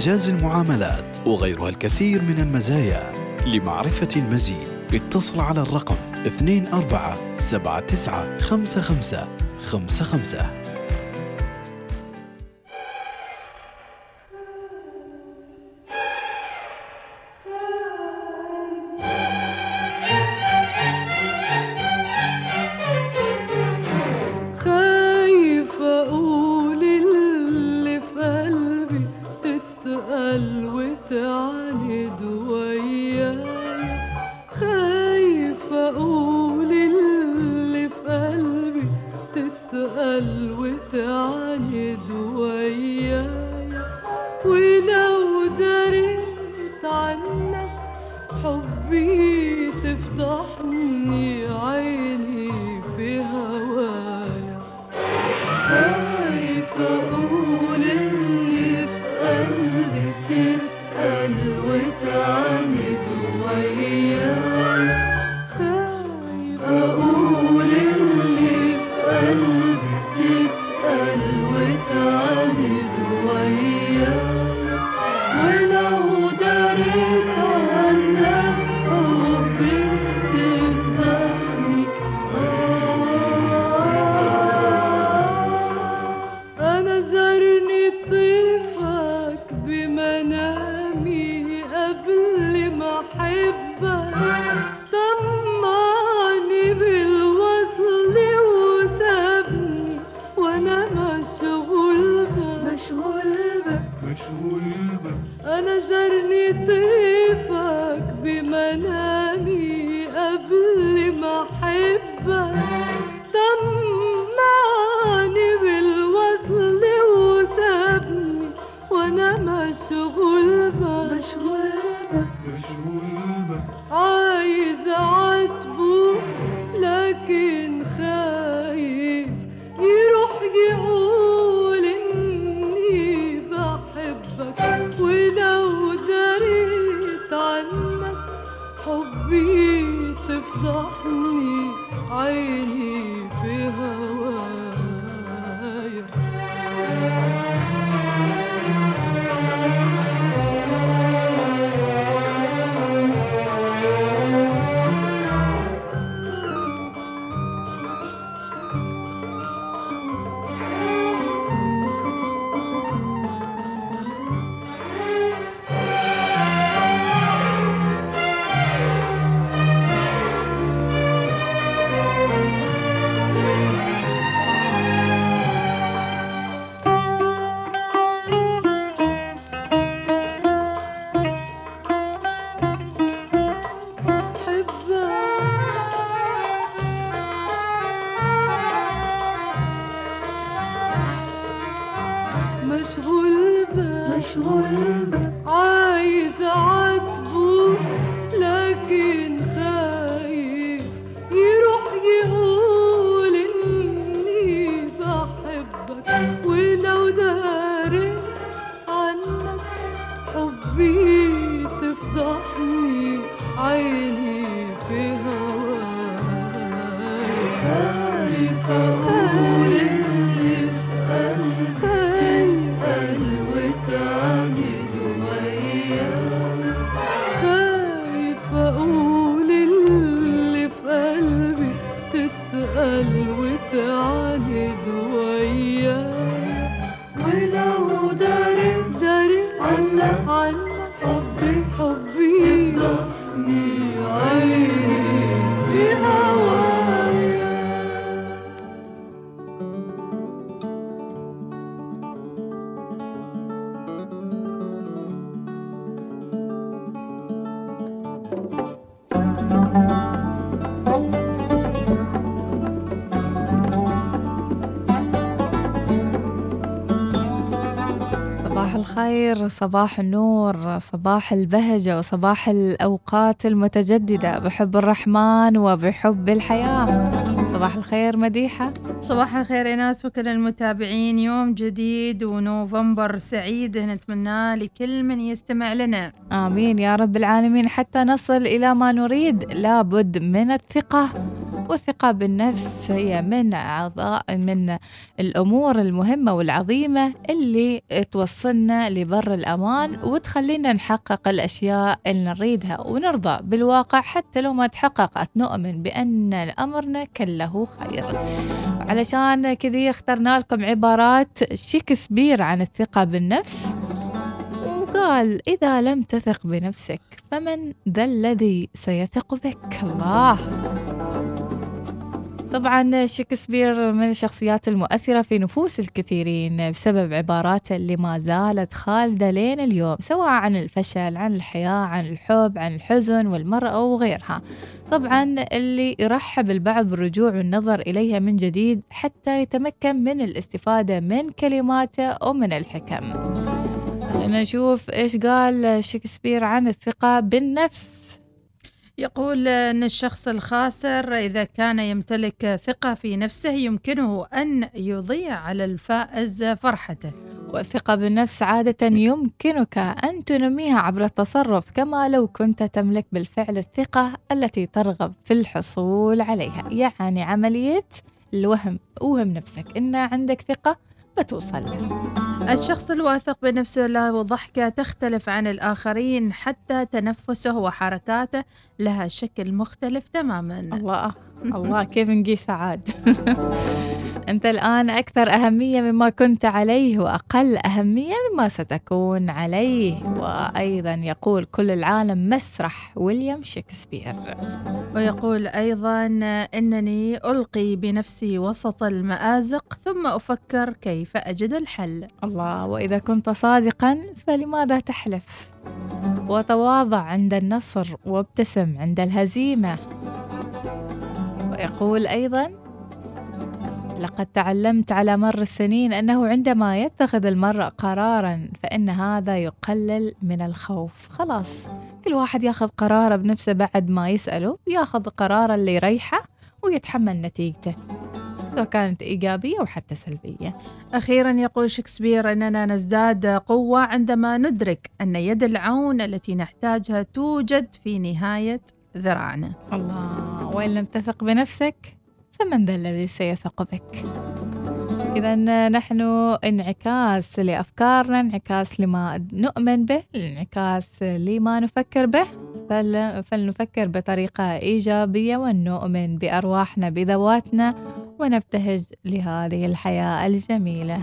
إنجاز المعاملات وغيرها الكثير من المزايا. لمعرفة المزيد اتصل على الرقم 24795555 صباح النور صباح البهجة وصباح الأوقات المتجددة. بحب الرحمن وبحب الحياة. صباح الخير مديحة. صباح الخير يا ناس وكل المتابعين. يوم جديد ونوفمبر سعيد نتمناه لكل من يستمع لنا. آمين يا رب العالمين. حتى نصل إلى ما نريد لابد من الثقة. والثقة بالنفس هي من أعضاء من الأمور المهمة والعظيمة اللي توصلنا لبر الأمان وتخلينا نحقق الأشياء اللي نريدها ونرضى بالواقع حتى لو ما تحققت. نؤمن بأن أمرنا كله خير. علشان كذي اخترنا لكم عبارات شكسبير عن الثقة بالنفس. وقال إذا لم تثق بنفسك فمن ذا الذي سيثق بك؟ الله. طبعا شكسبير من الشخصيات المؤثرة في نفوس الكثيرين بسبب عباراته اللي ما زالت خالدة لين اليوم سواء عن الفشل عن الحياة عن الحب عن الحزن والمرأة وغيرها. طبعا اللي يرحب البعض بالرجوع والنظر إليها من جديد حتى يتمكن من الاستفادة من كلماته ومن الحكم. نشوف إيش قال شكسبير عن الثقة بالنفس. يقول أن الشخص الخاسر إذا كان يمتلك ثقة في نفسه يمكنه أن يضيع على الفائز فرحته. والثقة بالنفس عادة يمكنك أن تنميها عبر التصرف كما لو كنت تملك بالفعل الثقة التي ترغب في الحصول عليها. يعني عملية الوهم أوهم نفسك. إن عندك ثقة بتوصل له الشخص الواثق بنفسه له ضحكة تختلف عن الآخرين حتى تنفسه وحركاته لها شكل مختلف تماما. الله الله كيف نقيس عاد؟ أنت الآن أكثر أهمية مما كنت عليه وأقل أهمية مما ستكون عليه. وأيضا يقول كل العالم مسرح ويليام شكسبير. ويقول أيضا إنني ألقي بنفسي وسط المآزق ثم أفكر كيف أجد الحل. الله وإذا كنت صادقا فلماذا تحلف؟ وتواضع عند النصر وابتسم عند الهزيمة. ويقول أيضا لقد تعلمت على مر السنين أنه عندما يتخذ المرء قرارا فإن هذا يقلل من الخوف. خلاص كل واحد ياخذ قراره بنفسه بعد ما يسأله ياخذ قراره اللي يريحه ويتحمل نتيجته سواء كانت إيجابية أو حتى سلبية. أخيرا يقول شكسبير أننا نزداد قوة عندما ندرك أن يد العون التي نحتاجها توجد في نهاية ذراعنا. الله. وإن لم تثق بنفسك فمن ذا الذي سيثق بك؟ إذا نحن انعكاس لأفكارنا انعكاس لما نؤمن به انعكاس لما نفكر به فل... فلنفكر بطريقة إيجابية ونؤمن بأرواحنا بذواتنا ونبتهج لهذه الحياة الجميلة.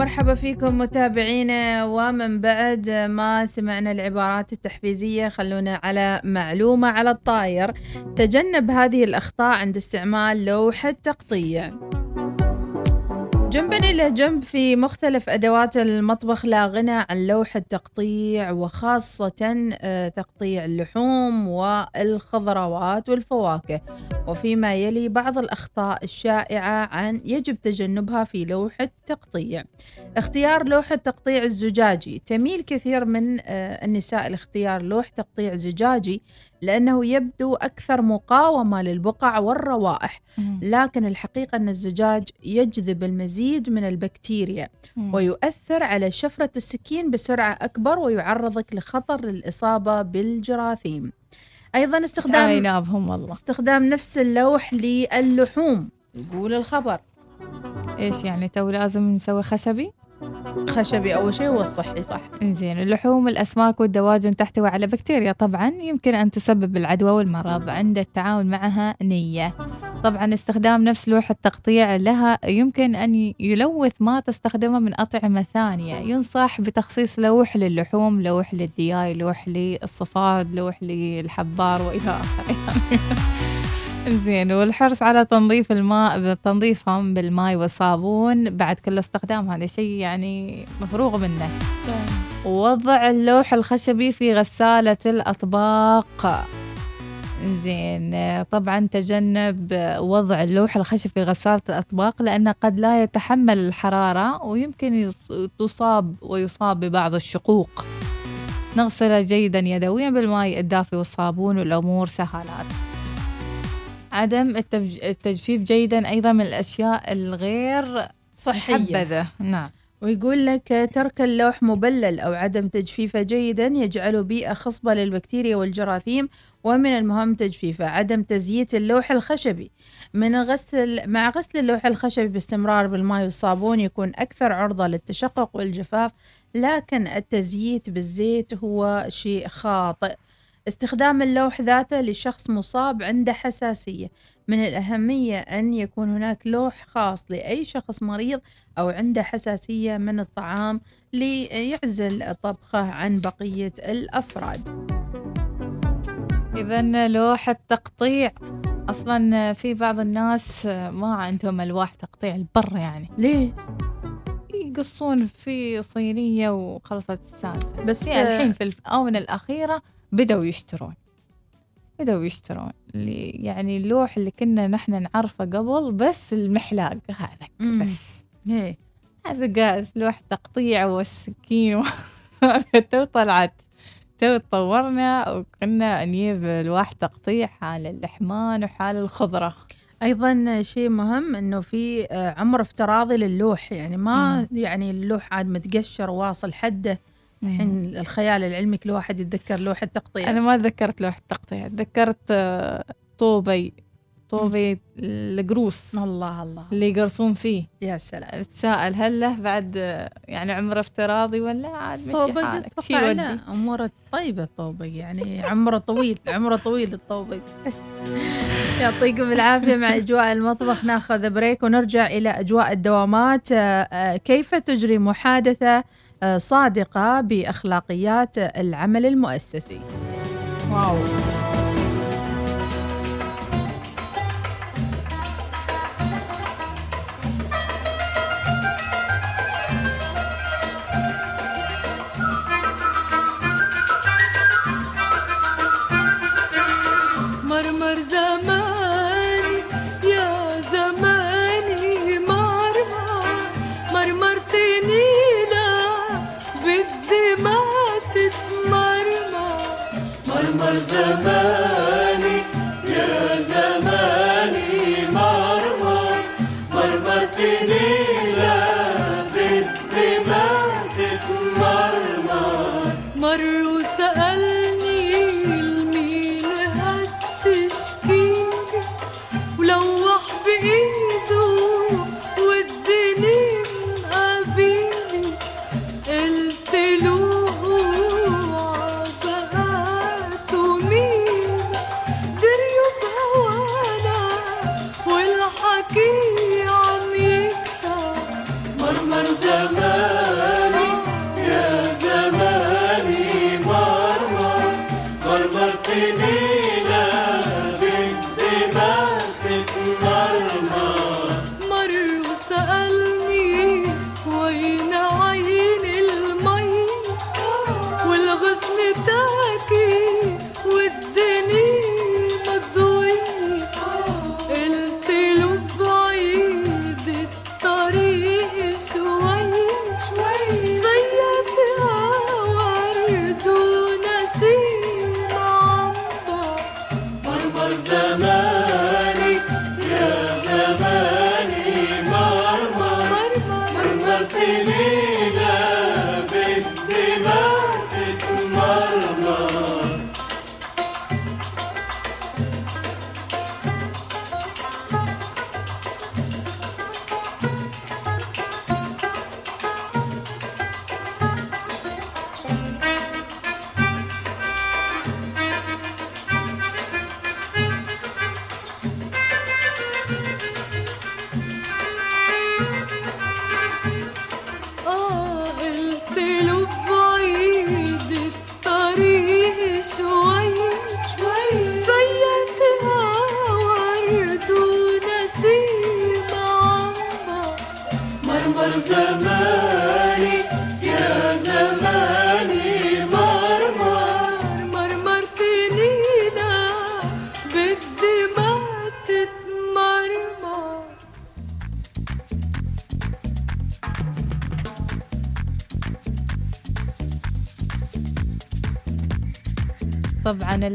ومرحبا فيكم متابعينا ومن بعد ما سمعنا العبارات التحفيزية خلونا على معلومة على الطاير. تجنب هذه الأخطاء عند استعمال لوحة تقطيع. جنبا إلى جنب في مختلف أدوات المطبخ لا غنى عن لوحة تقطيع وخاصة آه، تقطيع اللحوم والخضروات والفواكه. وفيما يلي بعض الأخطاء الشائعة عن يجب تجنبها في لوحة تقطيع اختيار لوحة تقطيع الزجاجي. تميل كثير من آه، النساء لاختيار لوح تقطيع زجاجي لأنه يبدو أكثر مقاومة للبقع والروائح. لكن الحقيقة أن الزجاج يجذب المزيد من البكتيريا ويؤثر على شفرة السكين بسرعة أكبر ويعرضك لخطر الإصابة بالجراثيم. أيضا استخدام عينابهم والله. استخدام نفس اللوح للحوم يقول الخبر. إيش يعني تو لازم نسوي خشبي؟ خشبي أول شيء هو الصحي صح؟ زين اللحوم الأسماك والدواجن تحتوي على بكتيريا. طبعا يمكن أن تسبب العدوى والمرض عند التعامل معها نية. طبعا استخدام نفس لوحة تقطيع لها يمكن أن يلوث ما تستخدمه من أطعمة ثانية. ينصح بتخصيص لوح للحوم لوح للدياي لوح للصفاد لوح للحبار وإلى آخره. زين والحرص على تنظيف الماء تنظيفهم بالماء والصابون بعد كل استخدام هذا شيء يعني مفروغ منه. وضع اللوح الخشبي في غسالة الأطباق. زين طبعا تجنب وضع اللوح الخشبي في غسالة الأطباق لأنه قد لا يتحمل الحرارة ويمكن تصاب ويصاب ببعض الشقوق. نغسله جيدا يدويا بالماء الدافي والصابون والأمور سهالات عدم التفج- التجفيف جيدا أيضا من الأشياء الغير صحية. محبذة. نعم. ويقول لك ترك اللوح مبلل أو عدم تجفيفه جيدا يجعله بيئة خصبة للبكتيريا والجراثيم ومن المهم تجفيفه عدم تزييت اللوح الخشبي. من غسل مع غسل اللوح الخشبي باستمرار بالماء والصابون يكون أكثر عرضة للتشقق والجفاف لكن التزييت بالزيت هو شيء خاطئ. استخدام اللوح ذاته لشخص مصاب عنده حساسية. من الأهمية أن يكون هناك لوح خاص لأي شخص مريض أو عنده حساسية من الطعام ليعزل طبخه عن بقية الأفراد. إذا لوحة تقطيع أصلا في بعض الناس ما عندهم ألواح تقطيع البر يعني. ليه؟ يقصون في صينية وخلصت السالفة. بس في الحين في الآونة الأخيرة بدأوا يشترون. بدأوا يشترون. اللي يعني اللوح اللي كنا نحن نعرفه قبل بس المحلاق هذا مم. بس. ليه؟ هذا قاس لوح تقطيع والسكين. و- تو طلعت تو تطورنا وكنا نجيب لوح تقطيع حال اللحمان وحال الخضرة. أيضا شيء مهم أنه في آه، عمر افتراضي للوح. يعني ما يعني اللوح عاد متقشر واصل حده. الحين الخيال العلمي كل واحد يتذكر لوح التقطيع أنا ما تذكرت لوح التقطيع تذكرت آه، طوبي طوبي القروس الله الله. اللي يقرصون فيه. يا سلام. تساءل هل له بعد آه، يعني عمر افتراضي ولا عاد مشي طوبق حالك؟ اموره طيبة طوبق يعني عمره طويل عمره طويل الطوبق يعطيكم العافية مع إجواء المطبخ ناخذ بريك ونرجع إلى أجواء الدوامات. آه، كيف تجري محادثة؟ صادقة بأخلاقيات العمل المؤسسي. واو. بدي ما تتمرمر. مرمر زماني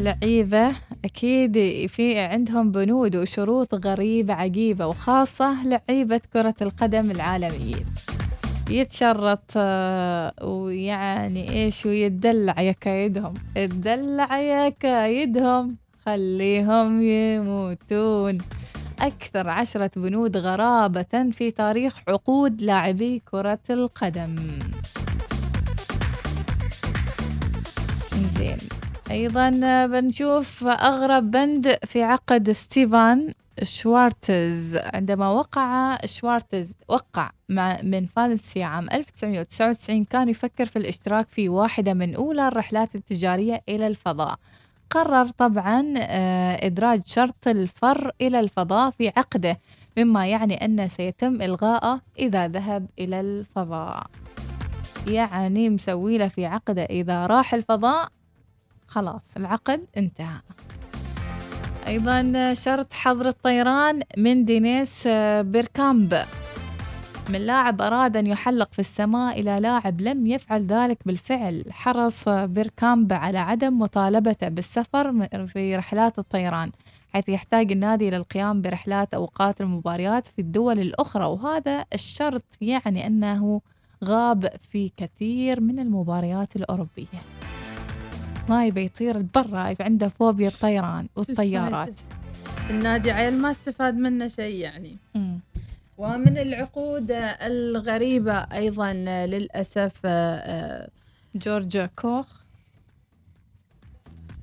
اللعيبة أكيد في عندهم بنود وشروط غريبة عجيبة وخاصة لعيبة كرة القدم العالميين يتشرط آه، ويعني إيش ويتدلع يا كايدهم اتدلع يا كايدهم خليهم يموتون. أكثر عشرة بنود غرابة في تاريخ عقود لاعبي كرة القدم. زين أيضا بنشوف أغرب بند في عقد ستيفان شوارتز. عندما وقع شوارتز وقع مع من فالنسيا عام 1999 كان يفكر في الاشتراك في واحدة من أولى الرحلات التجارية إلى الفضاء. قرر طبعا آه، إدراج شرط الفر إلى الفضاء في عقده مما يعني أنه سيتم إلغاءه إذا ذهب إلى الفضاء. يعني مسوي له في عقده إذا راح الفضاء خلاص العقد انتهى. أيضا شرط حظر الطيران من دينيس بيركامب. من لاعب أراد أن يحلق في السماء إلى لاعب لم يفعل ذلك بالفعل. حرص بيركامب على عدم مطالبته بالسفر في رحلات الطيران حيث يحتاج النادي إلى القيام برحلات أوقات المباريات في الدول الأخرى. وهذا الشرط يعني أنه غاب في كثير من المباريات الأوروبية. ما يبي يطير برا يبي عنده فوبيا الطيران والطيارات. النادي عيل ما استفاد منه شيء يعني. مم. ومن العقود الغريبة أيضا للأسف آه، جورج كوخ.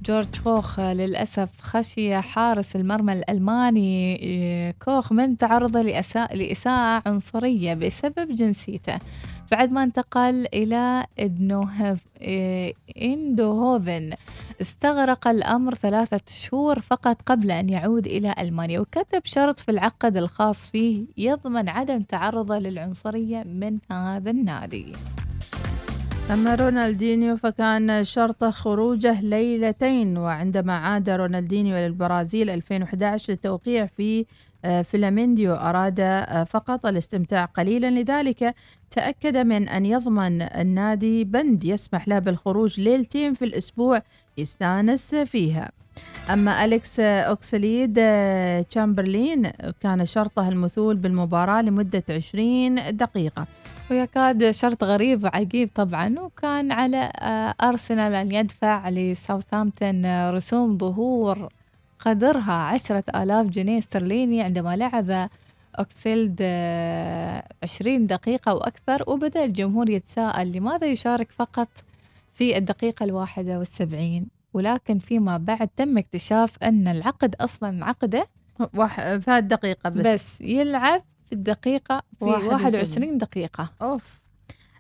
جورج كوخ للأسف خشي حارس المرمى الألماني آه، كوخ من تعرض لأساء لإساءة عنصرية بسبب جنسيته. بعد ما انتقل إلى إندوهوفن. استغرق الأمر ثلاثة شهور فقط قبل أن يعود إلى ألمانيا وكتب شرط في العقد الخاص فيه يضمن عدم تعرضه للعنصرية من هذا النادي. أما رونالدينيو فكان شرطه خروجه ليلتين وعندما عاد رونالدينيو إلى البرازيل 2011 للتوقيع في فلامينديو أراد آه، فقط الاستمتاع قليلا. لذلك تأكد من أن يضمن النادي بند يسمح له بالخروج ليلتين في الأسبوع يستانس فيها. أما أليكس أوكسليد آه، تشامبرلين كان شرطه المثول بالمباراة لمدة 20 دقيقة. ويكاد شرط غريب عجيب طبعا وكان على آه، أرسنال أن يدفع لساوثامبتون آه، رسوم ظهور قدرها عشرة آلاف جنيه استرليني عندما لعب أوكسيلد آه، عشرين دقيقة وأكثر وبدأ الجمهور يتساءل لماذا يشارك فقط في الدقيقة الواحدة والسبعين؟ ولكن فيما بعد تم اكتشاف أن العقد أصلا عقده واح... فات دقيقة بس, بس, يلعب في الدقيقة في واحد 21 دقيقة. أوف.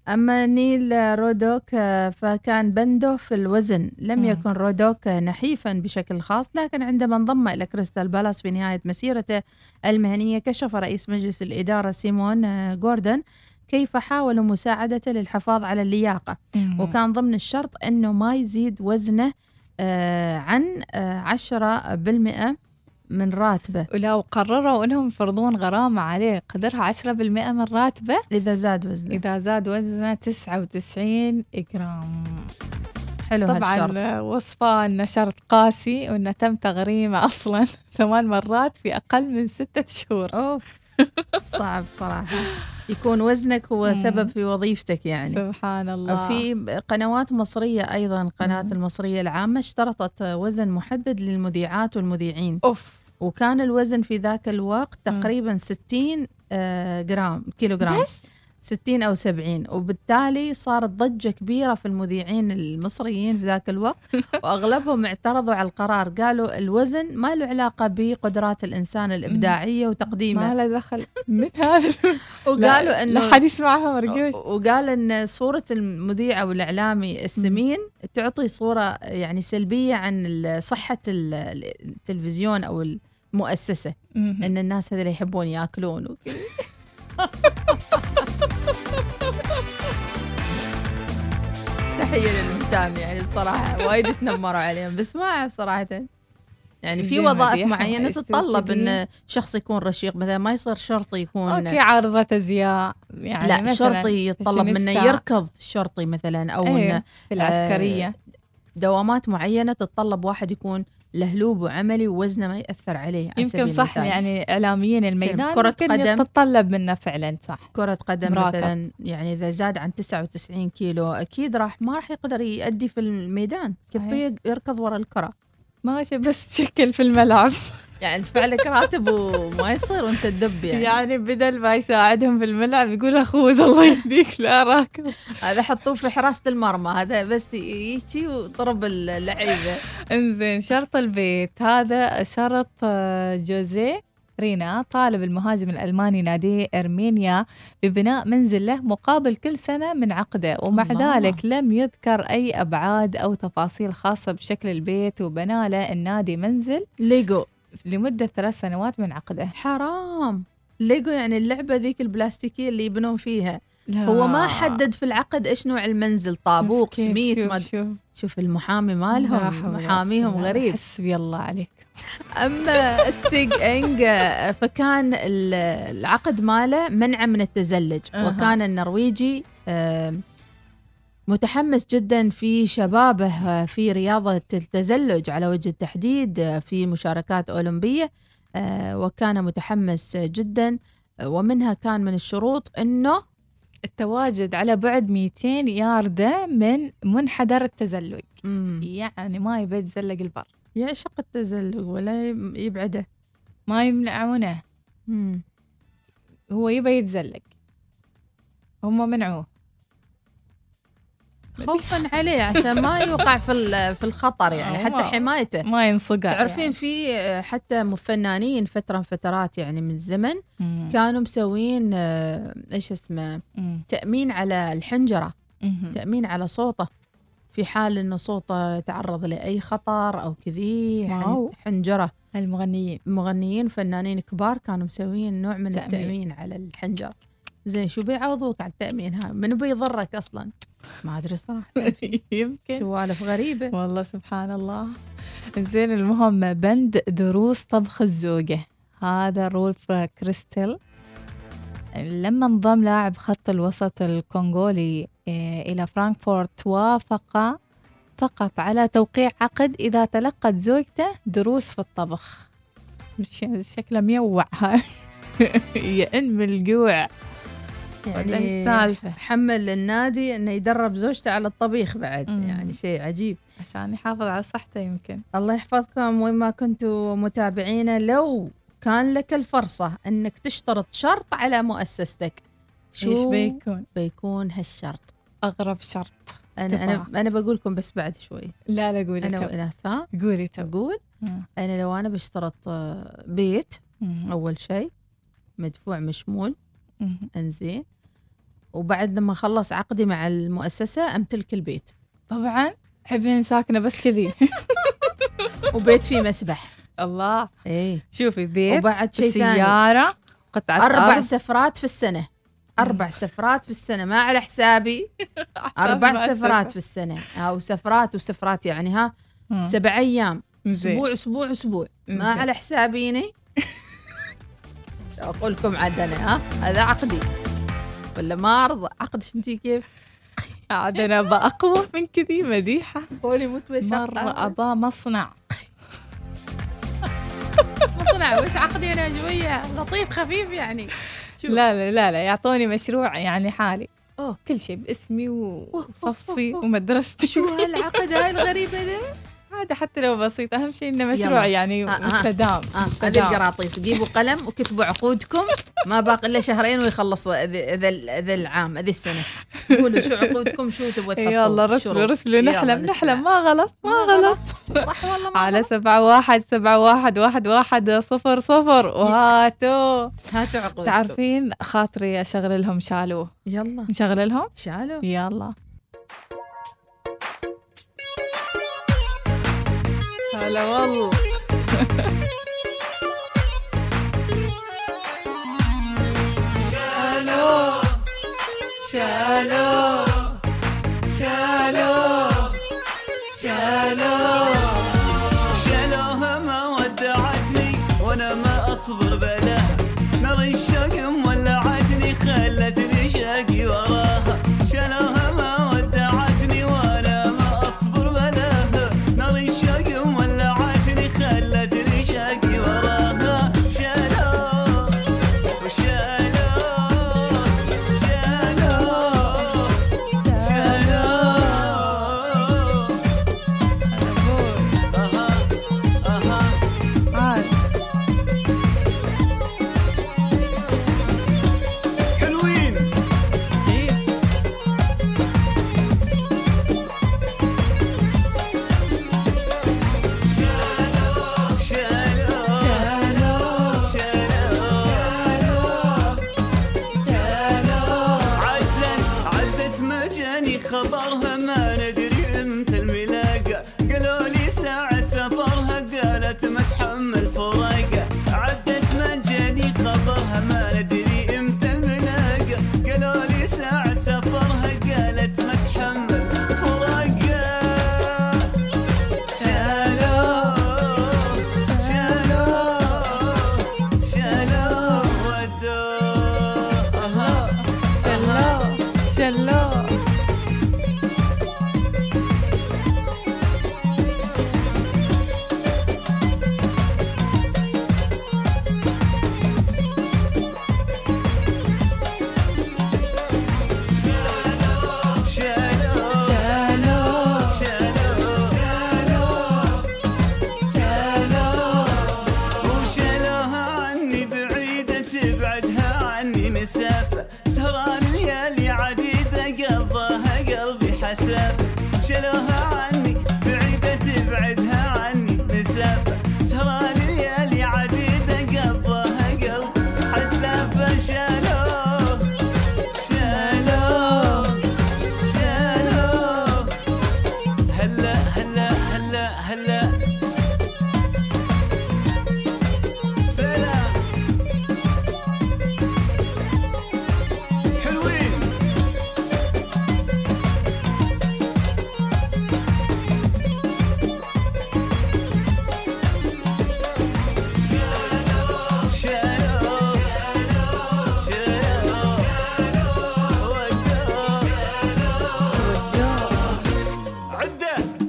أما نيل رودوك آه، فكان بنده في الوزن. لم. يكن رودوك نحيفا بشكل خاص لكن عندما انضم إلى كريستال بالاس في نهاية مسيرته المهنية كشف رئيس مجلس الإدارة سيمون آه، جوردن كيف حاولوا مساعدته للحفاظ على اللياقة. وكان ضمن الشرط أنه ما يزيد وزنه آه، عن آه، عشرة بالمئة من راتبه. ولو قرروا انهم يفرضون غرامة عليه قدرها 10% من راتبه؟ إذا زاد وزنه. إذا زاد وزنه 99 جرام. حلو طبعا وصفه إنه شرط قاسي وإنه تم تغريمه أصلا ثمان مرات في أقل من ستة شهور. أوف. صعب صراحة. يكون وزنك هو. سبب في وظيفتك يعني. سبحان الله. في قنوات مصرية أيضا قناة مم. المصرية العامة اشترطت وزن محدد للمذيعات والمذيعين. أوف. وكان الوزن في ذاك الوقت. تقريبا 60 آه، جرام كيلو جرام بس؟ 60 أو 70 وبالتالي صارت ضجة كبيرة في المذيعين المصريين في ذاك الوقت. وأغلبهم اعترضوا على القرار. قالوا الوزن ما له علاقة بقدرات الإنسان الإبداعية ما وتقديمه. له دخل. من هذا. وقالوا لا حد يسمعها مرقوش وقال إن صورة المذيع أو الإعلامي السمين تعطي صورة يعني سلبية عن صحة ال- التلفزيون أو المؤسسه مهم. إن الناس هذول يحبون يأكلون وكذا. تحية للمتام يعني بصراحة. وايد تنمروا عليهم. بس ما أعرف صراحة. يعني في وظائف معينة تتطلب. إن شخص يكون رشيق. مثلا ما يصير شرطي يكون أوكي عارضة أزياء. يعني لا مثلاً شرطي يتطلب منه. يركض شرطي مثلا أو أيوة، إنه في العسكرية. دوامات معينة تتطلب واحد يكون لهلوب وعملي ووزنه ما يأثر عليه يمكن صح. يعني اعلاميين الميدان كرة قدم. تتطلب منه فعلا صح كرة قدم مراقب. مثلا يعني إذا زاد عن 99 كيلو أكيد راح ما راح يقدر يأدي في الميدان كيف يركض ورا الكرة ماشي بس شكل في الملعب يعني تدفع لك راتب وما يصير وأنت تدب يعني, يعني بدل ما يساعدهم في الملعب يقول اخوز الله يهديك لا راكض هذا حطوه في حراسة المرمى هذا بس يجي وضرب اللعيبة. انزين شرط البيت هذا شرط آه، جوزيه رينا طالب المهاجم الألماني نادي إرمينيا ببناء منزل له مقابل كل سنة من عقده ومع الله. ذلك لم يذكر أي أبعاد أو تفاصيل خاصة بشكل البيت وبنى له النادي منزل. ليجو. لمدة ثلاث سنوات من عقده. حرام. ليجو يعني اللعبة ذيك البلاستيكية اللي يبنون فيها. لا. هو ما حدد في العقد إيش نوع المنزل طابوق سميت شوف ما شوف. شوف المحامي مالهم محاميهم. غريب. حسبي الله عليك. أما ستيج إنج فكان ال- العقد ماله منع من التزلج. أها. وكان النرويجي آه، متحمس جدا في شبابه آه، في رياضة التزلج على وجه التحديد آه، في مشاركات أولمبية آه، وكان متحمس جدا ومنها كان من الشروط أنه التواجد على بعد 200 ياردة من منحدر التزلج. مم، يعني ما يبي يتزلق البر. يعشق التزلج ولا يب- يبعده. ما يمنعونه. مم. هو يبي يتزلق هم منعوه. خوفا عليه عشان ما يوقع في في الخطر يعني آه، حتى ما- حمايته ما ينصقع تعرفين في آه، حتى فنانين فترة من فترات يعني من زمن يعني. كانوا مسوين آه، إيش اسمه مم. تأمين على الحنجرة مم. تأمين على صوته في حال انه صوته تعرض لأي خطر أو كذي. حنجرة المغنيين مغنيين فنانين كبار كانوا مسوين نوع من تأمين. التأمين على الحنجر زين شو بيعوضوك على التأمين؟ هذا من بيضرك أصلا؟ ما أدري صراحة. يمكن. سوالف غريبة. والله سبحان الله. زين المهم بند دروس طبخ الزوجة. هذا رولف كريستل لما انضم لاعب خط الوسط الكونغولي آه، إلى فرانكفورت وافق فقط على توقيع عقد إذا تلقت زوجته دروس في الطبخ. شكله ميوع. هاي يئن من الجوع إيش السالفة حمل النادي إنه يدرب زوجته على الطبيخ بعد مم. يعني شيء عجيب عشان يحافظ على صحته يمكن الله يحفظكم وين ما كنتوا متابعينا لو كان لك الفرصة إنك تشترط شرط على مؤسستك شو إيش بيكون بيكون هالشرط أغرب شرط أنا أنا. أنا بقول لكم بس بعد شوي لا لا قولي أنا تو واناس ها قولي مم. أنا لو أنا بشترط آه، بيت مم. أول شيء مدفوع مشمول. انزين. وبعد لما اخلص عقدي مع المؤسسة أمتلك البيت. طبعا حبين ساكنة بس كذي. وبيت فيه مسبح. الله. إيه. شوفي بيت وبعد شيء ثاني. سيارة قطعة أربع أرض. سفرات في السنة. أربع سفرات في السنة ما على حسابي. أربع سفرات. في السنة. أو سفرات وسفرات يعني ها. سبع أيام. أسبوع أسبوع أسبوع. ما. على حسابيني. أقول لكم عاد أنا ها؟ هذا عقدي. ولا ما أرضى؟ عقدش انتي كيف؟ عاد أنا بأقوى من كذي مديحة. قولي مت مرة أبا مصنع. مصنع وش عقدي أنا شوية؟ لطيف خفيف يعني. شو؟ لا لا لا لا يعطوني مشروع يعني حالي. أوه. كل شيء باسمي وصفي. ومدرستي. شو هالعقد هاي الغريبة ذا هذا حتى لو بسيط. أهم شيء إنه مشروع يلا. يعني آه، آه. مستدام هذه مستدام. القراطيس جيبوا قلم وكتبوا عقودكم. ما باقي إلا شهرين ويخلص ذا العام هذه السنة. قولوا شو عقودكم شو تبغوا تحطوا؟ يلا رسلوا. رسلوا. نحلم. نحلم. ما غلط ما غلط. صح والله ما على. سبعة واحد سبعة واحد واحد واحد صفر صفر. وهاتوا. هاتوا عقودكم. تعرفين خاطري اشغل لهم شالو. يلا. نشغل لهم شالوا يلا. هلا والله شالو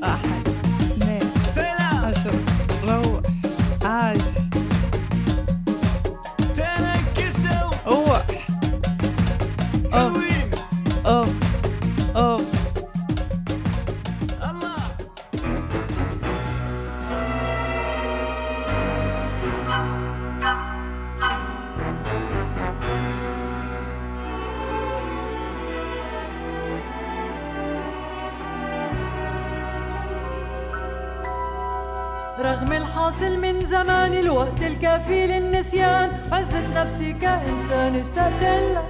Ah. الوقت الكافي للنسيان عزت نفسي كإنسان اشتقت لك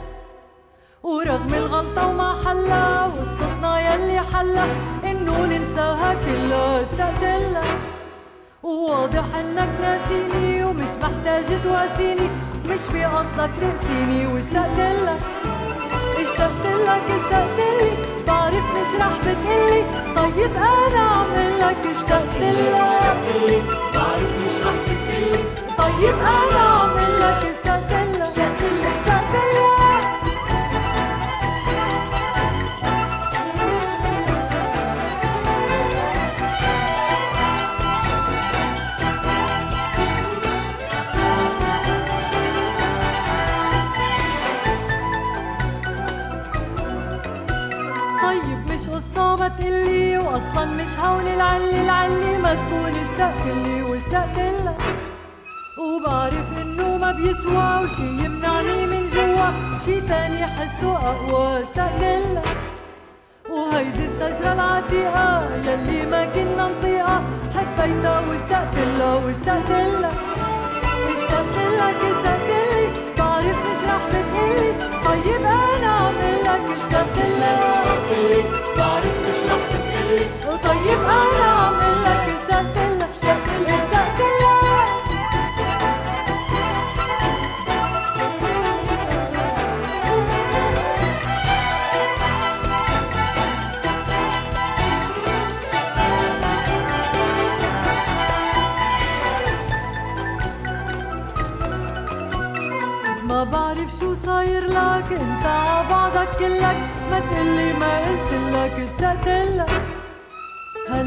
ورغم الغلطة وما حلا والصدمة يلي حلا إنه ننساها كلها اشتقت لك وواضح إنك ناسيني ومش محتاج تواسيني مش بقصدك تقسيني واشتقت لك اشتقت لك اشتقت لي بعرف مش رح بتقلي طيب أنا أعمل لك اشتقت لك بعرف مش رح تتقلي طيب أنا أعمل لك استقلة شاتلة استقلة طيب مش قصة ما تقلي واصلا مش هون العلي العلي ما تكون اشتقت لك وبعرف إنه ما بيسوى وشي يمنعني من جوا شي تاني حسه اقوى اشتقت لك وهيدي الشجرة العتيقة يلي ما كنا نطيقها حبيتها واشتقت لها واشتقت لك اشتقت لك اشتقت لي بعرف مش رح بتقلي طيب أنا عم لك اشتقت لك اشتقت لي بعرف مش رح بتقلي طيب أنا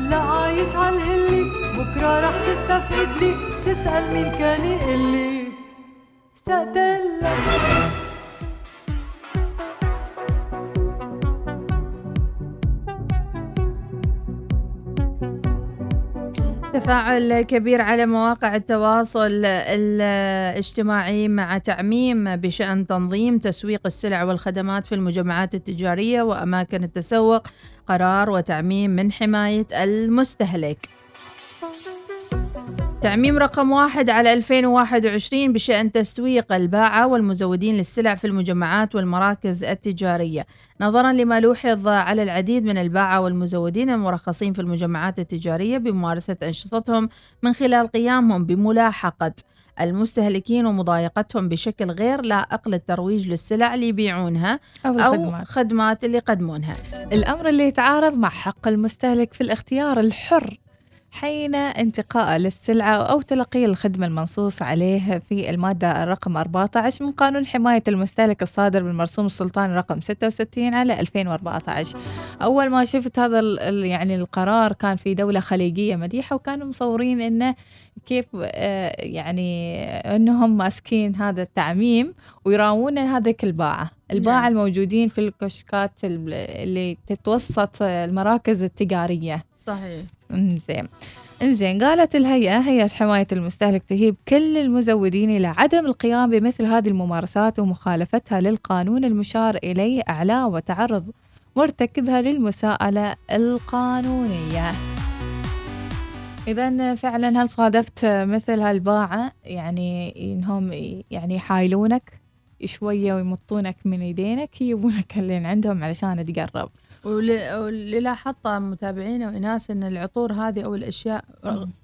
هلا عايش عالهلي بكرة رح تستفقد لي. تسأل مين كان يقلي. اشتقت تفاعل كبير على مواقع التواصل الاجتماعي مع تعميم بشأن تنظيم تسويق السلع والخدمات في المجمعات التجارية وأماكن التسوق قرار وتعميم من حماية المستهلك. تعميم رقم واحد على 2021 بشأن تسويق الباعة والمزودين للسلع في المجمعات والمراكز التجارية. نظرا لما لوحظ على العديد من الباعة والمزودين المرخصين في المجمعات التجارية بممارسة أنشطتهم من خلال قيامهم بملاحقة. المستهلكين ومضايقتهم بشكل غير لائق للترويج للسلع اللي يبيعونها أو أو الخدمات. خدمات اللي يقدمونها. الأمر اللي يتعارض مع حق المستهلك في الاختيار الحر حين انتقاء للسلعة أو تلقي الخدمة المنصوص عليه في المادة رقم 14 من قانون حماية المستهلك الصادر بالمرسوم السلطاني رقم 66 على 2014 أول ما شفت هذا يعني القرار كان في دولة خليجية مديحة وكانوا مصورين إنه كيف آه، يعني إنهم ماسكين هذا التعميم ويراوون هذيك الباعة. الباعة نعم. الموجودين في الكشكات ال- اللي تتوسط المراكز التجارية. صحيح. انزين. انزين قالت الهيئة هيئة حماية المستهلك تهيب كل المزودين إلى عدم القيام بمثل هذه الممارسات ومخالفتها للقانون المشار إليه أعلى وتعرض مرتكبها للمساءلة القانونية. إذا فعلا هل صادفت مثل هالباعة؟ يعني إنهم يعني يحايلونك شوية ويمطونك من يدينك يجيبونك اللي عندهم علشان تقرب. واللي لاحظت متابعينا وناس إن العطور هذه أو الأشياء.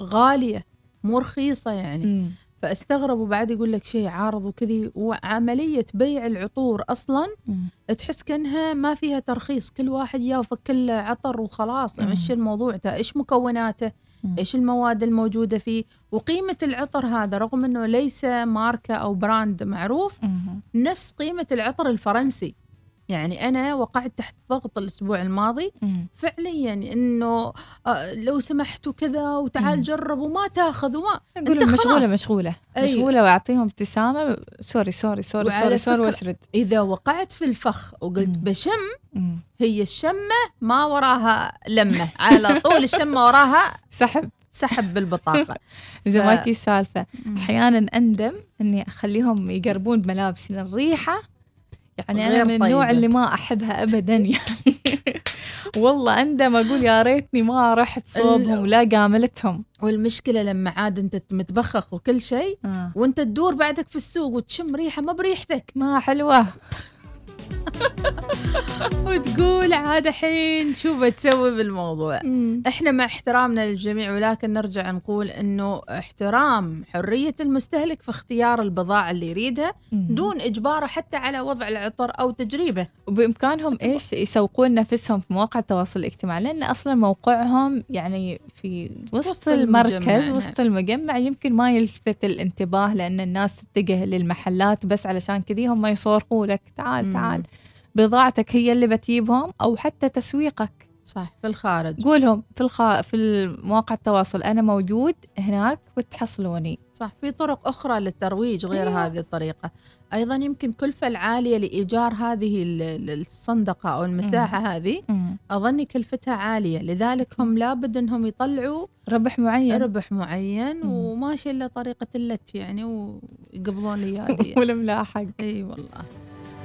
غالية مو رخيصة يعني مم. فاستغربوا بعد يقول لك شيء عارض وكذي وعملية بيع العطور أصلا مم. تحس كأنها ما فيها ترخيص كل واحد يافك كل عطر وخلاص. مش الموضوع تا إيش مكوناته. إيش المواد الموجودة فيه وقيمة العطر هذا رغم إنه ليس ماركة أو brand معروف مم. نفس قيمة العطر الفرنسي يعني أنا وقعت تحت ضغط الأسبوع الماضي مم. فعليا إنه آه، لو سمحتوا كذا وتعال مم. جرب وما تاخذ وما أنت مشغولة خلاص. مشغولة أيوة. مشغولة وأعطيهم ابتسامة sorry sorry sorry sorry sorry وأشرد إذا وقعت في الفخ وقلت مم. بشم مم. هي الشمة ما وراها لمة على طول الشمة وراها سحب سحب بالبطاقة زي ف- ما كي السالفة أحيانا أندم إني أخليهم يقربون بملابسي الريحة يعني أنا من النوع طيبة. اللي ما أحبها ابدا يعني والله اندم أقول يا ريتني ما رحت صوبهم ولا قاملتهم والمشكلة لما عاد أنت متبخخ وكل شيء آه. وأنت تدور بعدك في السوق وتشم ريحة ما بريحتك ما حلوة وتقول عاد الحين شو بتسوي بالموضوع؟ إحنا مع احترامنا للجميع ولكن نرجع نقول إنه احترام حرية المستهلك في اختيار البضاعة اللي يريدها دون إجباره حتى على وضع العطر أو تجريبه. وبإمكانهم إيش يسوقون نفسهم في مواقع التواصل الاجتماعي لأن أصلا موقعهم يعني في وسط, وسط المركز المجمع، وسط المجمع يمكن ما يلفت الانتباه لأن الناس تتجه للمحلات بس علشان كذي هم يصورخوا لك تعال مم. بضاعتك هي اللي بتجيبهم أو حتى تسويقك. صح في الخارج. قولهم في الخ... في مواقع التواصل أنا موجود هناك وتحصلوني. صح في طرق أخرى للترويج غير أيوة. هذه الطريقة. أيضا يمكن كلفة العالية لإيجار هذه ال- ال- الصندقة أو المساحة هذه مم. اظني كلفتها عالية. لذلك هم لابد أنهم يطلعوا ربح معين. ربح معين مم. وماشي إلا طريقة اللت يعني ويقبضون ليادي والملاحق إي والله.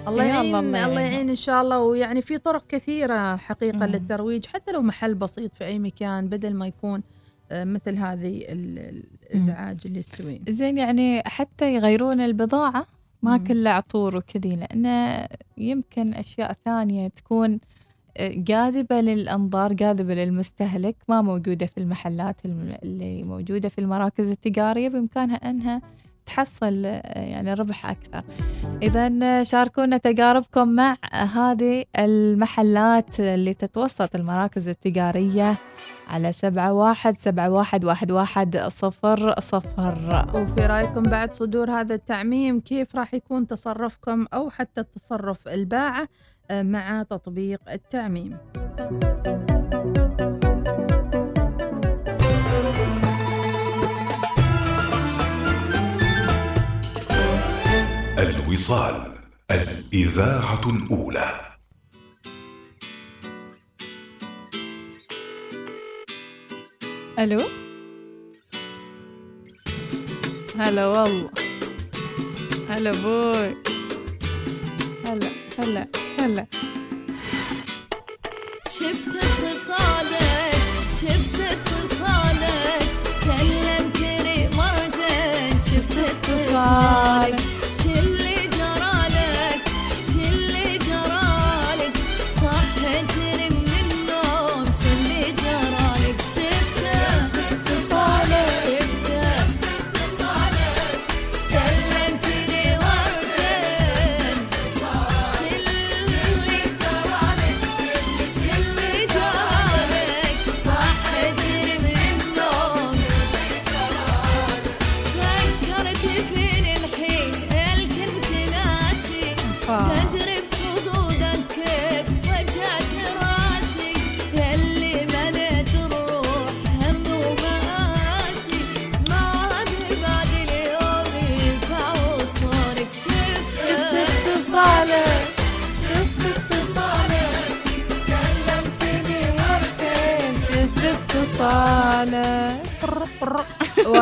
الله يعين الله، الله, الله يعين. إن شاء الله ويعني في طرق كثيرة حقيقة مم. للترويج حتى لو محل بسيط في أي مكان بدل ما يكون آه، مثل هذه ال- الإزعاج اللي يستوي زين يعني حتى يغيرون البضاعة ما. كلها عطور وكذي لأنه يمكن أشياء ثانية تكون آه، جاذبة للأنظار جاذبة للمستهلك ما موجودة في المحلات الم- اللي موجودة في المراكز التجارية بإمكانها أنها تحصل يعني ربح أكثر. إذا شاركونا تجاربكم مع هذه المحلات اللي تتوسط المراكز التجارية على سبعة واحد سبعة واحد واحد واحد صفر صفر. وفي رأيكم بعد صدور هذا التعميم كيف راح يكون تصرفكم أو حتى تصرف الباعة آه، مع تطبيق التعميم. الوصال الإذاعة الأولى. ألو؟ هلا والله. هلا بوي. هلا هلا هلا. شفت اتصالك شفت اتصالك كلمتني مرتين. شفت اتصالك.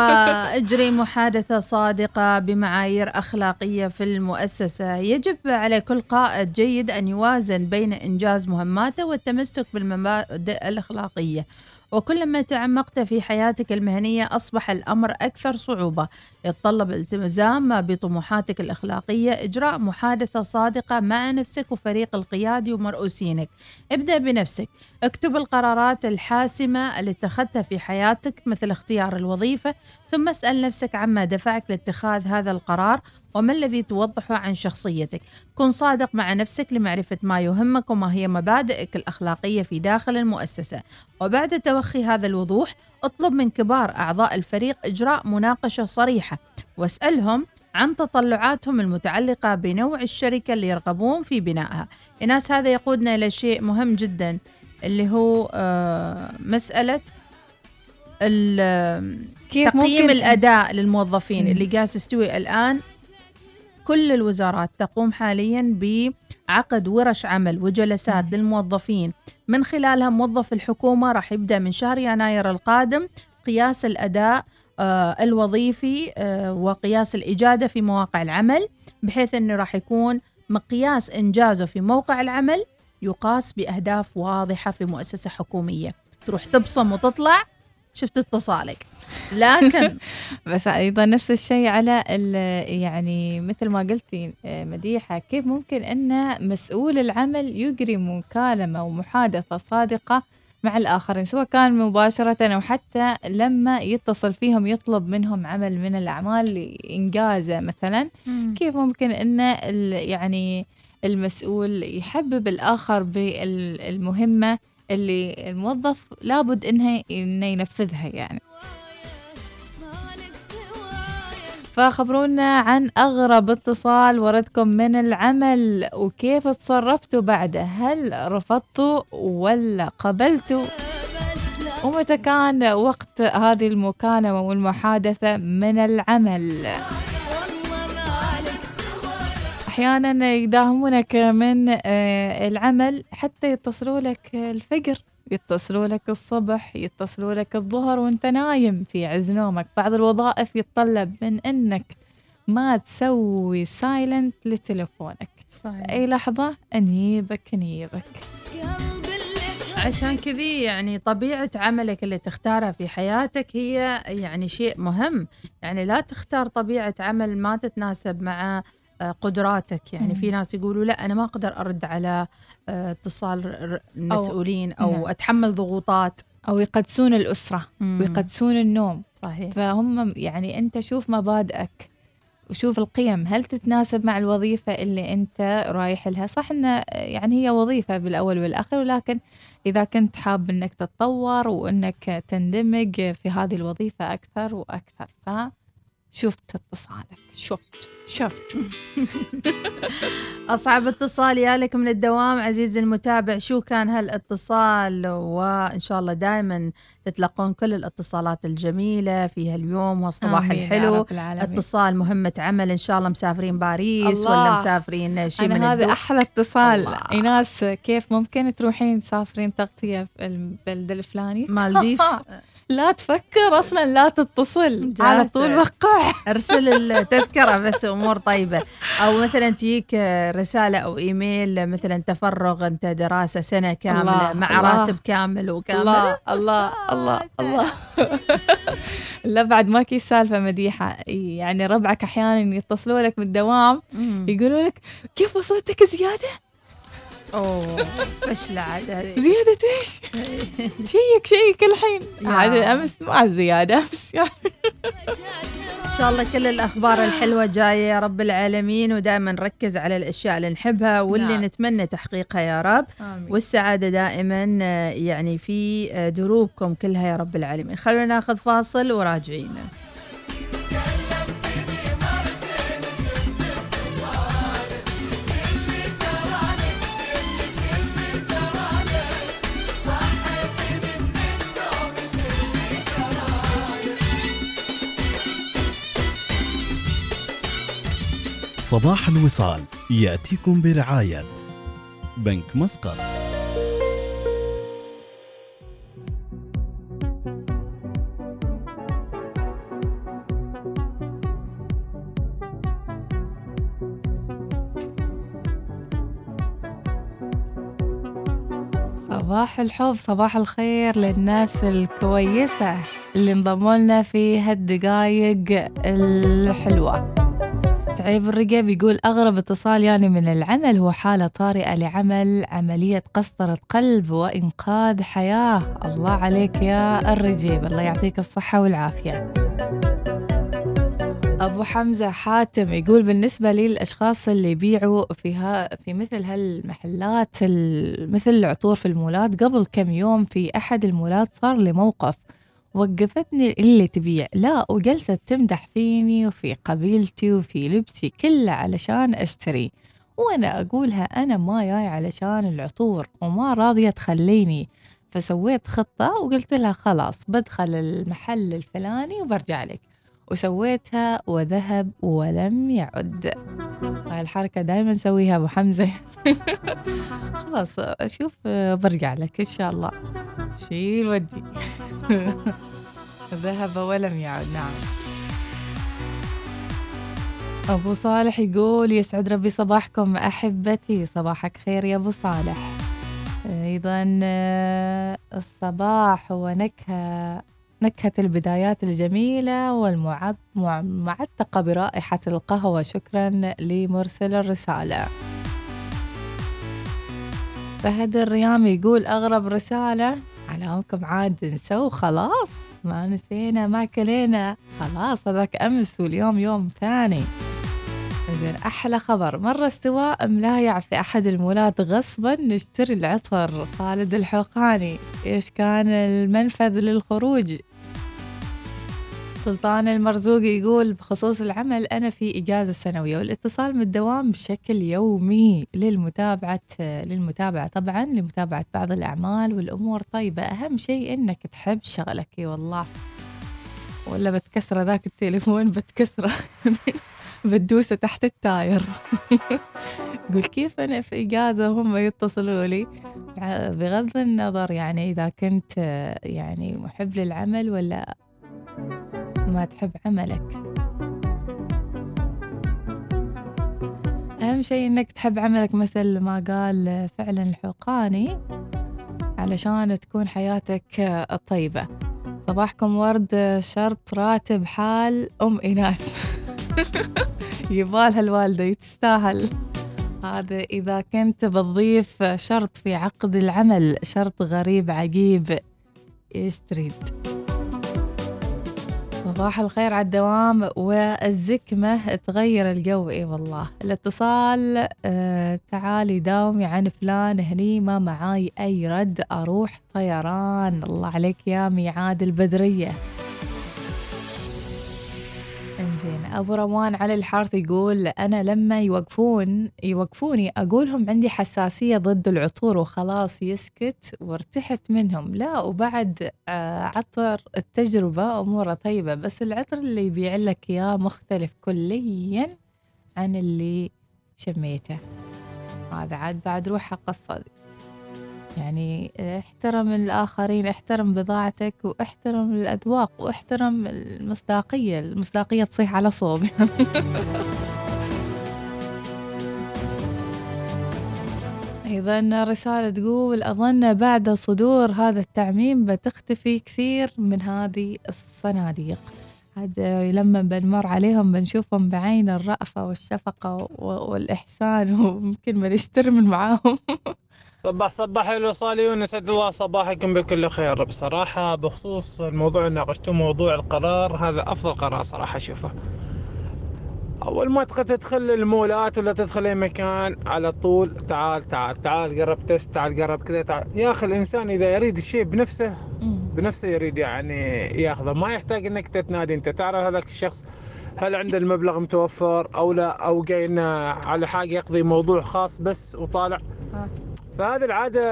وإجري محادثة صادقة بمعايير أخلاقية في المؤسسة. يجب على كل قائد جيد أن يوازن بين إنجاز مهماته والتمسك بالمبادئ الأخلاقية. وكلما تعمقت في حياتك المهنية أصبح الأمر أكثر صعوبة. يتطلب الالتزام بطموحاتك الأخلاقية إجراء محادثة صادقة مع نفسك وفريق القيادي ومرؤوسينك ابدأ بنفسك. اكتب القرارات الحاسمة اللي اتخذتها في حياتك مثل اختيار الوظيفة ثم اسأل نفسك عما دفعك لاتخاذ هذا القرار. وما الذي توضحه عن شخصيتك؟ كن صادق مع نفسك لمعرفة ما يهمك وما هي مبادئك الأخلاقية في داخل المؤسسة. وبعد توخي هذا الوضوح اطلب من كبار أعضاء الفريق إجراء مناقشة صريحة واسألهم عن تطلعاتهم المتعلقة بنوع الشركة اللي يرغبون في بنائها. إناس هذا يقودنا إلى شيء مهم جدا اللي هو آه، ال- كيف تقييم ممكن الأداء للموظفين. اللي قاعد يستوي الآن كل الوزارات تقوم حاليا بعقد ورش عمل وجلسات للموظفين. من خلالها موظف الحكومة راح يبدأ من شهر يناير القادم قياس الأداء آه، الوظيفي آه، وقياس الإجادة في مواقع العمل بحيث إنه راح يكون مقياس إنجازه في موقع العمل يقاس بأهداف واضحة في مؤسسة حكومية. تروح تبصم وتطلع شفت اتصالك. لكن بس أيضا نفس الشيء على يعني مثل ما قلتي آه، مديحة كيف ممكن أن مسؤول العمل يجري مكالمة ومحادثة صادقة مع الآخرين سواء كان مباشرة أو حتى لما يتصل فيهم يطلب منهم عمل من الأعمال لانجازه مثلا؟ كيف ممكن أن ال- يعني المسؤول يحبب الآخر بالمهمة اللي الموظف لابد انه إنه ينفذها يعني؟ فخبرونا عن أغرب اتصال وردكم من العمل وكيف تصرفتوا بعده هل رفضتوا ولا قبلتوا؟ ومتى كان وقت هذه المكالمة والمحادثة من العمل؟ أحيانا يداهمونك من آه، العمل حتى يتصلوا لك الفجر يتصلوا لك الصبح يتصلوا لك الظهر وانت نايم في عز نومك. بعض الوظائف يتطلب من إنك ما تسوي سايلنت لتلفونك. صحيح. أي لحظة قلب اللي عشان كذي يعني طبيعة عملك اللي تختارها في حياتك هي يعني شيء مهم. يعني لا تختار طبيعة عمل ما تتناسب مع قدراتك. يعني مم. في ناس يقولوا لا أنا ما أقدر أرد على آه، اتصال المسؤولين أو, نعم. أتحمل ضغوطات. أو يقدسون الأسرة ويقدسون النوم. صحيح. فهم يعني أنت شوف مبادئك وشوف القيم. هل تتناسب مع الوظيفة اللي أنت رايح لها؟ صح أن يعني هي وظيفة بالأول والآخر ولكن إذا كنت حاب أنك تتطور وأنك تندمج في هذه الوظيفة أكثر وأكثر. فشفت اتصالك. شفت. شفت. أصعب اتصال يالك من الدوام عزيزي المتابع شو كان هالاتصال؟ وإن شاء الله دائما تتلقون كل الاتصالات الجميلة في هاليوم والصباح الحلو. اتصال مهمة عمل إن شاء الله مسافرين باريس الله. ولا مسافرين شيء من هذا أحلى اتصال. الله. إيناس كيف ممكن تروحين تسافرين تغطية في البلد الفلاني؟ مالديف. لا تفكر أصلا لا تتصل على. طول وقع ارسل التذكرة بس أمور طيبة أو مثلا تجيك رسالة أو إيميل مثلا تفرغ أنت دراسة سنة كاملة الله، مع الله. راتب كامل وكامل الله الله الله الله لا بعد ما كي سالفة مديحة يعني ربعك أحيانا يتصلوا لك من الدوام. يقولوا لك كيف وصلتك زيادة؟ أوه فشلة عاد هذه. زيادة إيش؟ شيك شيك الحين. عاد أمس مع زيادة أمس يعني إن شاء الله كل الأخبار الحلوة جاية يا رب العالمين ودائما نركز على الأشياء اللي نحبها واللي نعم. نتمنى تحقيقها يا رب والسعادة دائما آه، يعني في آه، دروبكم كلها يا رب العالمين خلونا ناخذ فاصل وراجعين صباح الوصال يأتيكم برعاية بنك مسقط. صباح الحب صباح الخير للناس الكويسة اللي انضموا لنا في هالدقايق الحلوة. تعيب الرقب يقول أغرب اتصال يعني من العمل هو حالة طارئة لعمل عملية قسطرة قلب وإنقاذ حياة. الله عليك يا الرجيب الله يعطيك الصحة والعافية. أبو حمزة حاتم يقول بالنسبة لي الأشخاص اللي يبيعوا فيها في مثل هالمحلات ال- مثل العطور في المولات قبل كم يوم في أحد المولات صار لي موقف وقفتني اللي تبيع. لا وجلست تمدح فيني وفي قبيلتي وفي لبسي كله علشان أشتري. وأنا أقولها أنا ما جاي علشان العطور وما راضية تخليني. فسويت خطة وقلت لها خلاص بدخل المحل الفلاني وبرجع لك. وسويتها وذهب ولم يعد. هاي الحركة دائما نسويها أبو حمزة. خلاص أشوف برجع لك إن شاء الله. شيل ودي ذهب ولم يعد نعم. أبو صالح يقول يسعد ربي صباحكم. أحبتي صباحك خير يا أبو صالح. أيضا الصباح هو نكهة نكهة البدايات الجميلة والمعتقة برائحة القهوة. شكرا لمرسل الرسالة. فهد الريام يقول أغرب رسالة. علامكم عاد نسوا خلاص ما نسينا ما كلينا. خلاص هذاك أمس واليوم يوم ثاني. زين أحلى خبر. مرة استواء ملايع في أحد المولات غصبا؟ نشتري العطر. خالد الحوقاني. إيش كان المنفذ للخروج؟ سلطان المرزوق يقول بخصوص العمل أنا في إجازة سنوية والاتصال من الدوام بشكل يومي للمتابعة للمتابعة طبعا لمتابعة بعض الأعمال والأمور. طيبة أهم شيء إنك تحب شغلك. إي والله. ولا بتكسره ذاك التليفون بتكسره. بتدوسه تحت التاير. تقول كيف أنا في إجازة وهم يتصلوا لي؟ بغض النظر يعني إذا كنت يعني محب للعمل ولا ما تحب عملك. أهم شيء إنك تحب عملك مثل ما قال فعلا الحقاني علشان تكون حياتك آه، طيبة. صباحكم ورد شرط راتب حال أم إيناس. يبالها الوالدة تستاهل هذا إذا كنت بتضيف شرط في عقد العمل شرط غريب عجيب إيش تريد؟ صباح الخير على الدوام والزكمة تغير الجو. إي والله. الاتصال آه تعالي داومي عن فلان هني ما معاي أي رد أروح طيران. الله عليك يا ميعاد البدرية. انزين أبو روان علي الحارث يقول أنا لما يوقفون يوقفوني أقولهم عندي حساسية ضد العطور وخلاص يسكت وارتحت منهم. لا وبعد آه، عطر التجربة أموره طيبة بس العطر اللي يبيع لك إياه مختلف كليا عن اللي شميته. هذا عاد بعد روحها قصة. يعني احترم الآخرين احترم بضاعتك واحترم الأذواق واحترم المصداقية. المصداقية تصيح على صوب. أيضا رسالة تقول أظن بعد صدور هذا التعميم بتختفي كثير من هذه الصناديق. هذا لما بنمر عليهم بنشوفهم بعين الرأفة والشفقة والإحسان وممكن ما نشتري من معاهم. صباح صباح الوصال يونس الله صباحكم بكل خير. بصراحة بخصوص الموضوع اللي ناقشتوه موضوع القرار هذا أفضل قرار صراحة أشوفه. أول ما تدخل تدخل المولات ولا تدخل أي مكان على طول تعال تعال تعال قرب تست تعال قرب كذا تعال. يا أخي الإنسان إذا يريد الشيء بنفسه بنفسه يريد يعني ياخذه. ما يحتاج إنك تتنادي. أنت تعرف هذاك الشخص هل عنده المبلغ متوفر أو لا؟ أو جاي على حاجة يقضي موضوع خاص بس وطالع. آه. فهذه العادة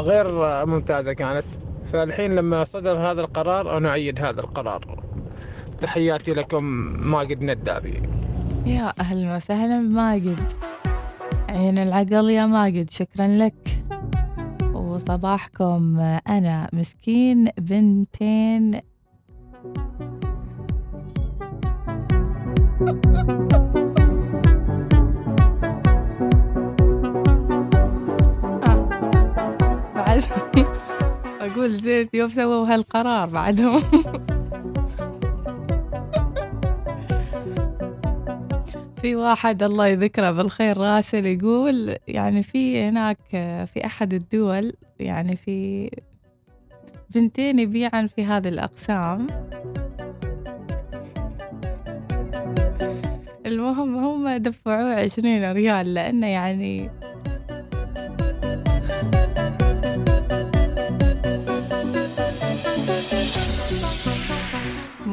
غير ممتازة كانت. فالحين لما صدر هذا القرار أنا اؤيد هذا القرار. تحياتي لكم ماجد ندابي. يا أهلا وسهلا بماجد. عين العقل يا ماجد شكرا لك. وصباحكم أنا مسكين بنتين أقول زين يوم سووا هالقرار بعدهم. في واحد الله يذكره بالخير راسل يقول يعني في هناك في أحد الدول يعني في بنتين يبيعن في هذه الأقسام. المهم هم دفعوه عشرين ريال لأنه يعني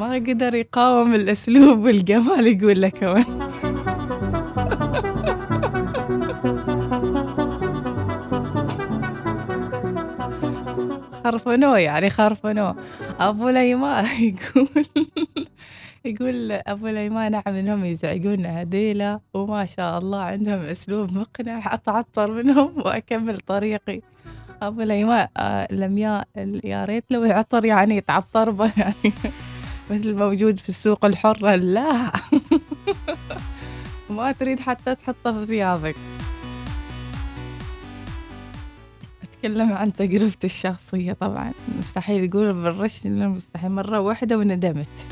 ما قدر يقاوم الأسلوب والجمال يقول لك كمان. خرفنوه يعني خرفنوه. أبو ليمان يقول يقول أبو ليمان نعم إنهم يزعجون هديلة وما شاء الله عندهم أسلوب مقنع أتعطر منهم وأكمل طريقي. أبو ليمان آه لم يا يا ريت لو العطر يعني يتعطر به يعني مثل موجود في السوق الحرة؟ لا. ما تريد حتى تحطه في ثيابك. أتكلم عن تجربتي الشخصية طبعا. مستحيل يقول بالرش مستحيل. مرة واحدة وندمت.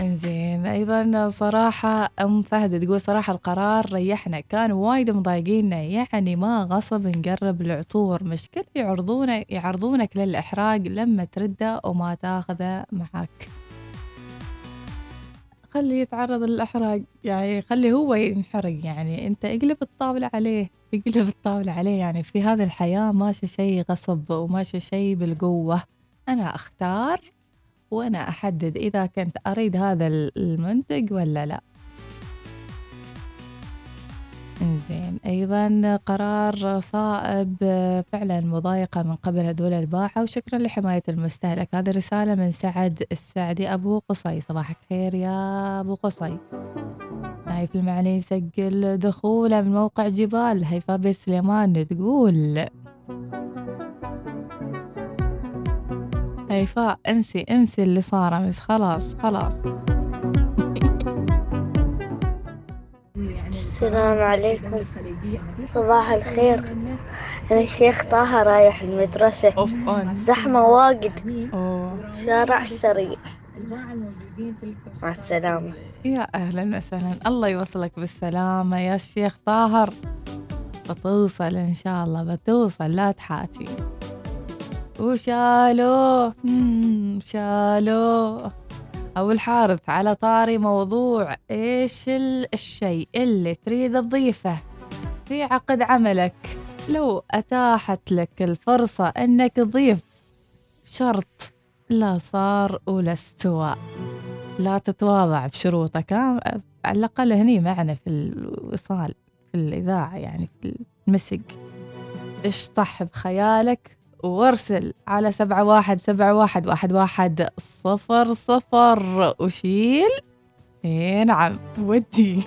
إنزين. أيضا صراحة أم فهد تقول صراحة القرار ريحنا كان وايد مضايقيننا. يعني ما غصب نقرب العطور. مشكلة يعرضونك يعرضونك للإحراق لما ترده وما تاخذه معك. خليه يتعرض للإحراق. يعني خلي هو ينحرق. يعني أنت اقلب الطاولة عليه اقلب الطاولة عليه. يعني في هذه الحياة ماشي شيء غصب وماشي شيء بالقوة. أنا أختار وأنا أحدد إذا كنت أريد هذا المنتج ولا لا. زين أيضا قرار صائب فعلا مضايقة من قبل هذول الباعه وشكرا لحماية المستهلك. هذه رسالة من سعد السعدي أبو قصي. صباحك خير يا أبو قصي. نايف المعني يسجل دخوله من موقع جبال. هيفاء بن سليمان تقول هيفاء انسي انسي اللي صار امس خلاص خلاص. السلام عليكم. صباح الخير. أنا الشيخ طه رايح المدرسة. زحمة واجد. شارع سريع. مع السلامة. يا أهلا وسهلا. الله يوصلك بالسلامة يا شيخ طاهر. بتوصل إن شاء الله بتوصل. لا تحاتي. وشالوه شالوه أو الحارث على طاري موضوع إيش ال- الشيء اللي تريد تضيفه في عقد عملك. لو أتاحت لك الفرصة أنك تضيف شرط لا صار ولا استوى لا تتواضع بشروطك. ها؟ على الأقل هني معنا في الوصال في الإذاعة يعني في المسج. اشطح بخيالك وارسل على سبعة واحد سبعة واحد واحد واحد صفر صفر. وشيل. إيه نعم ودي.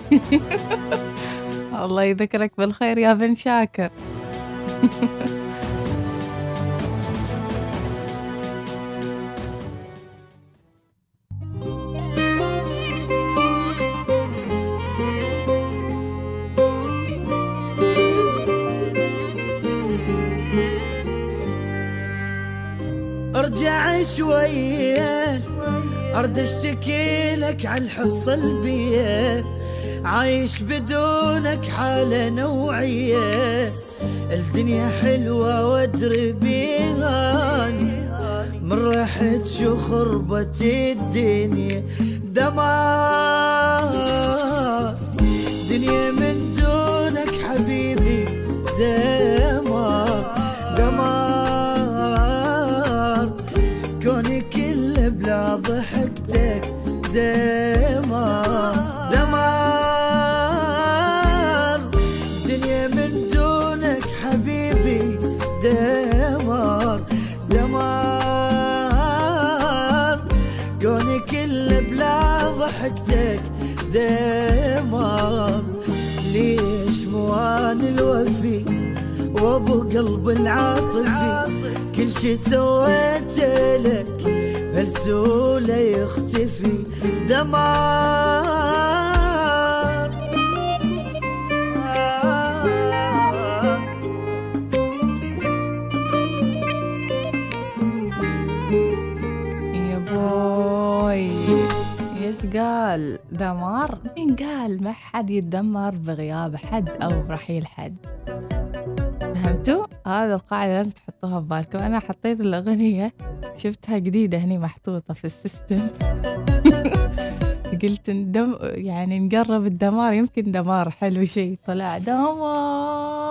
الله يذكرك بالخير يا بن شاكر. شوية ارد اشتكي لك على الحصل بيه عايش بدونك حالة نوعية. الدنيا حلوة وادري بيها من ريحة شو خربت الدنيا. دمار دنيا من دونك حبيبي دمار وابو قلب العاطفي كل شي سويته لك بهالسهولة يختفي دمار. يا بوي إيش قال؟ دمار؟ مين قال ما حد يتدمر بغياب حد أو برحيل حد. فهمتوا؟ هذا القاعدة لازم تحطوها في بالكم. أنا حطيت الأغنية شفتها جديدة هني محطوطة في السيستم. قلت ندم يعني نقرب الدمار يمكن دمار حلو شيء طلع دمار.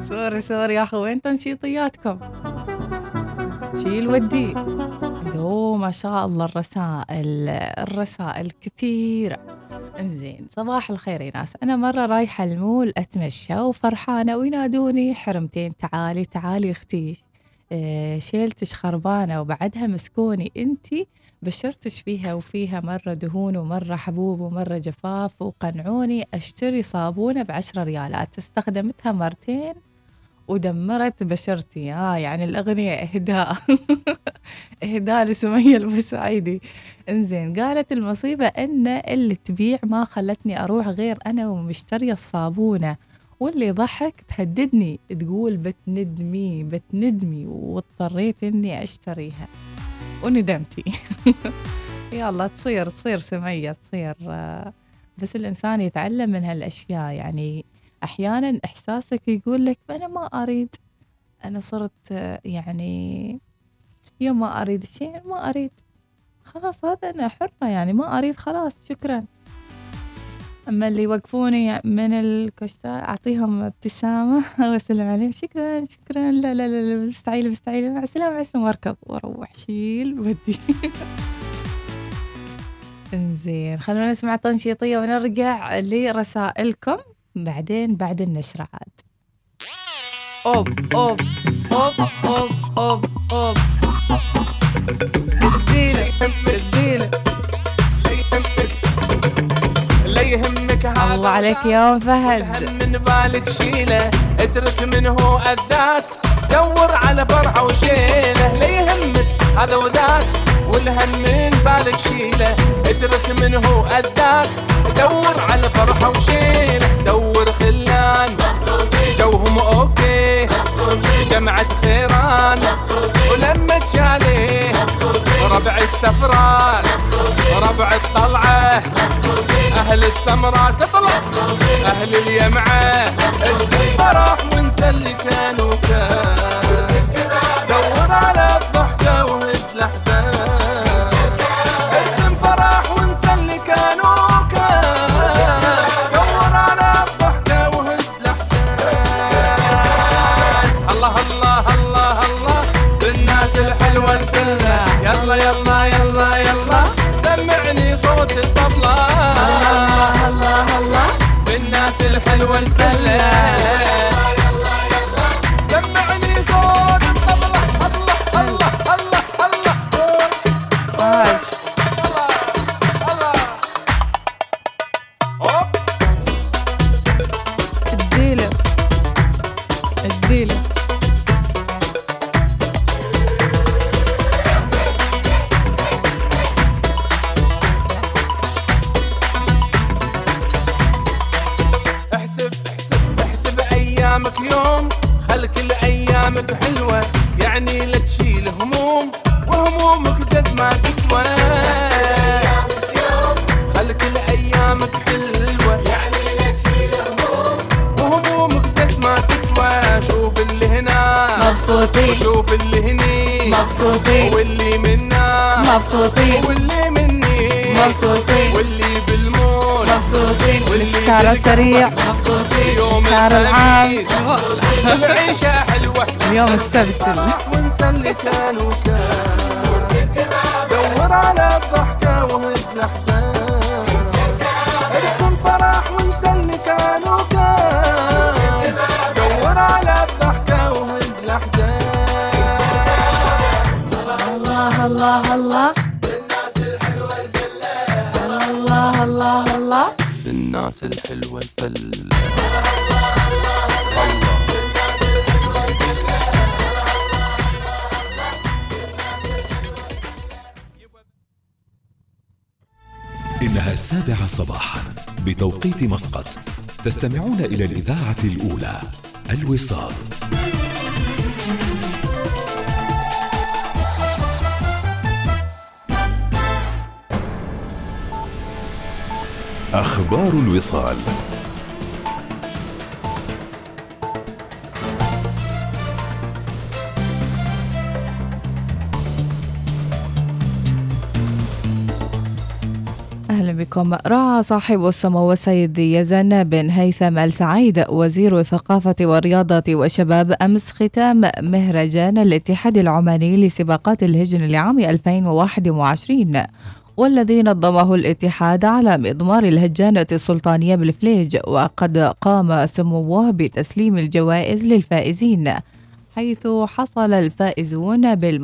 سوري سوري يا اخو وين تنشيطياتكم؟ شيل ودي اوه ما شاء الله الرسائل الرسائل كثيرة. زين صباح الخير يا ناس أنا مرة رايحة المول أتمشى وفرحانة وينادوني حرمتين تعالي تعالي أختي آه، شيلتش خربانة وبعدها مسكوني أنتي بشرتش فيها وفيها مرة دهون ومرة حبوب ومرة جفاف وقنعوني أشتري صابونة بعشرة ريالات. استخدمتها مرتين ودمرت بشرتي. آه يعني الأغنية إهداء. إهداء لسمية البسعيدي إنزين قالت المصيبة إن اللي تبيع ما خلتني أروح غير أنا ومشترية الصابونة واللي ضحك تهددني تقول بتندمي بتندمي واضطريت إني أشتريها. وندمتي. يلا تصير تصير سمية تصير آه، بس الإنسان يتعلم من هالأشياء. يعني أحيانا إحساسك يقول لك أنا ما أريد. أنا صرت آه، يعني يوم ما أريد شيء ما أريد. خلاص هذا أنا حرة يعني ما أريد خلاص شكرا. أما اللي يوقفوني من الكشتة أعطيهم ابتسامة وأسلم عليهم شكرا شكرا لا لا لا, مستعيلة مستعيلة مع السلامة السلامة. وأركض وأروح شيل ودي. إنزين خلونا نسمع تنشيطية ونرجع لرسائلكم. بعدين بعد النشرة عاد. أوب أوب أوب أوب أوب أوب. اديله اديله لا يهمك هذا الله عليك يا فهد. من بالك شيلة. اترك من هو أذاك. دور على فرحه وشيلة. لا يهمك هذا وذاك. والهم من بالك شيلة. اترك من هو أذاك. دور على فرحه وشيلة. تشاليه ربع السفران ربع الطلعة. أهل السمرة تطلع أهل اليمعة. انسى الفرح وانسى اللي مبسوطين. واللي منا. مبسوطين. واللي مني. مبسوطين. واللي بالمول مبسوطين. واللي الشارع السريع. مبسوطين. يوم الشارع العام. العيشة حلوة. اليوم السبت. ونسى اللي كان وكان. دور على الضحكة وهد الأحزان الحلوة الفل إنها السابعة صباحا بتوقيت مسقط. تستمعون إلى الإذاعة الأولى الوصال. أخبار الوصال. أهلا بكم. رعى صاحب السمو السيد يزن بن هيثم السعيد وزير الثقافة والرياضة والشباب أمس ختام مهرجان الاتحاد العماني لسباقات الهجن لعام 2021 والذي نظمه الاتحاد على مضمار الهجانة السلطانية بالفليج وقد قام سموه بتسليم الجوائز للفائزين حيث حصل الفائزون بال